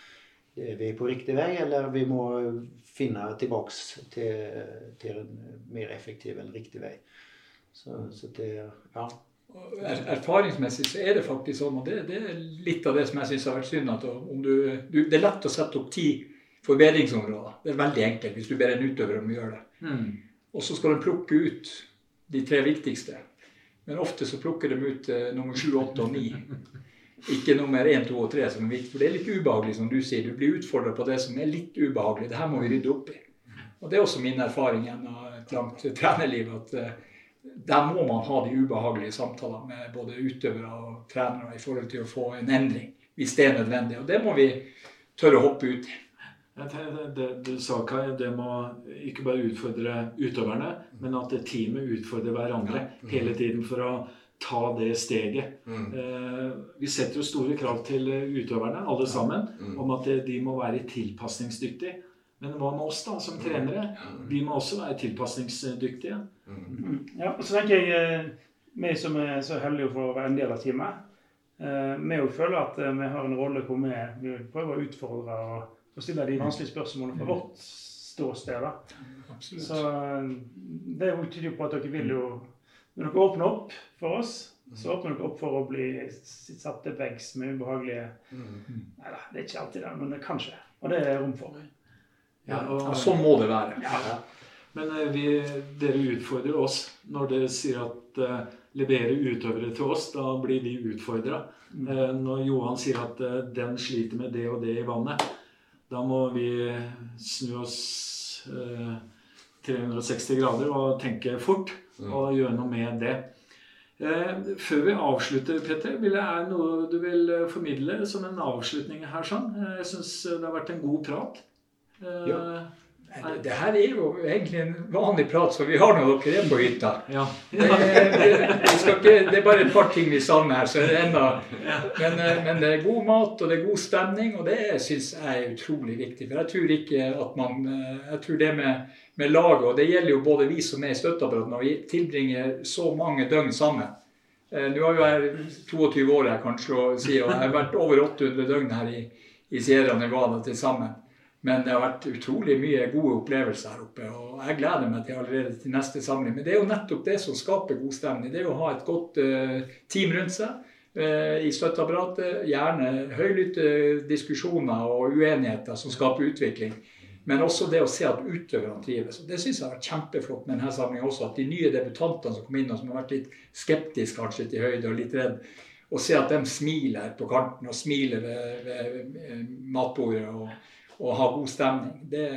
er vi på riktig vei, eller vi må finne tilbake til, til en mer effektiv eller riktig vei. Så, så det, ja. Er, erfaringsmessig så er det faktisk sånn, og det, det er litt av det som jeg syns har vært synd. at om du, du, Det er lett å sette opp ti forbedringsområder. Det er veldig enkelt hvis du ber en utøver om å gjøre det. Mm. Og så skal de plukke ut de tre viktigste. Men ofte så plukker de ut eh, nummer sju, åtte og ni. Ikke nummer én, to og tre som er viktig. For det er litt ubehagelig, som du sier. Du blir utfordra på det som er litt ubehagelig. Det her må vi rydde opp i. Og det er også min erfaring gjennom et langt trenerliv. at uh, der må man ha de ubehagelige samtaler med både utøvere og trenere i forhold til å få en endring, hvis det er nødvendig. Og det må vi tørre å hoppe ut i. Det, det, du sa, Kai, det må ikke bare utfordre utøverne, men at teamet utfordrer hverandre hele tiden for å ta det steget. Mm. Eh, vi setter jo store krav til utøverne, alle sammen, mm. om at de må være tilpasningsdyktige. Men hva med oss da, som trenere? Vi må også være tilpasningsdyktige. Mm. Ja, og så tenker jeg, eh, Vi som er så heldige for å være en del av teamet, eh, vi òg føler at eh, vi har en rolle hvor vi, prøver å utfordre og, stille de vanskelige spørsmålene fra vårt ståsted. da. Så det tyder jo på at dere vil jo når dere åpner opp for oss, så åpner dere opp for å bli satt til veggs med ubehagelige mm. Nei da, det er ikke alltid det, men det kan skje. Og det er rom for. Ja, og, og sånn må det være. Ja. Men eh, vi, dere utfordrer oss når dere sier at uh, levere utøvere til oss. Da blir vi utfordra. Mm. Uh, når Johan sier at uh, den sliter med det og det i vannet, da må vi snu oss 360 grader og tenke fort og gjøre noe med det. Eh, før vi avslutter, Petter, vil det er noe du vil eh, formidle som en avslutning her? sånn? Eh, jeg syns det har vært en god prat. Ja. Det her er jo egentlig en vanlig prat, så vi har nå dere er på hytta. Ja. det, det, ikke, det, er bare et par ting vi savner her, så er det enda men, men, det er god mat og det er god stemning, og det syns jeg er utrolig viktig. For jeg tror ikke at man Jeg tror det med med laget. Og det gjelder jo både vi som er i støtteapparatet, når vi tilbringer så mange døgn sammen. Eh, nå har jo jeg 22 år her kanskje, og, og jeg har vært over 800 døgn her i, i Sierra Nevada til sammen. Men det har vært utrolig mye gode opplevelser her oppe. Og jeg gleder meg til allerede til neste samling. Men det er jo nettopp det som skaper god stemning. Det er å ha et godt uh, team rundt seg uh, i støtteapparatet. Gjerne høylytte diskusjoner og uenigheter som skaper utvikling. Men også det å se at utøverne trives. Det syns jeg har vært kjempeflott med denne samlinga også. At de nye debutantene som kom inn, og som har vært litt skeptiske kanskje til høyde og litt redd, å se at de smiler på kanten og smiler ved, ved matbordet og, og, ha god stemning, det,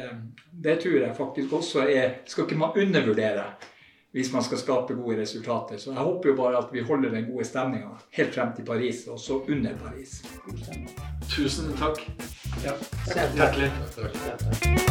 det, tror jeg faktisk også er Skal ikke man undervurdere hvis man skal skape gode resultater. Så jeg håper jo bare at vi holder den gode stemninga helt frem til Paris, og så under Paris. Tusen takk. Ja. Hjertelig.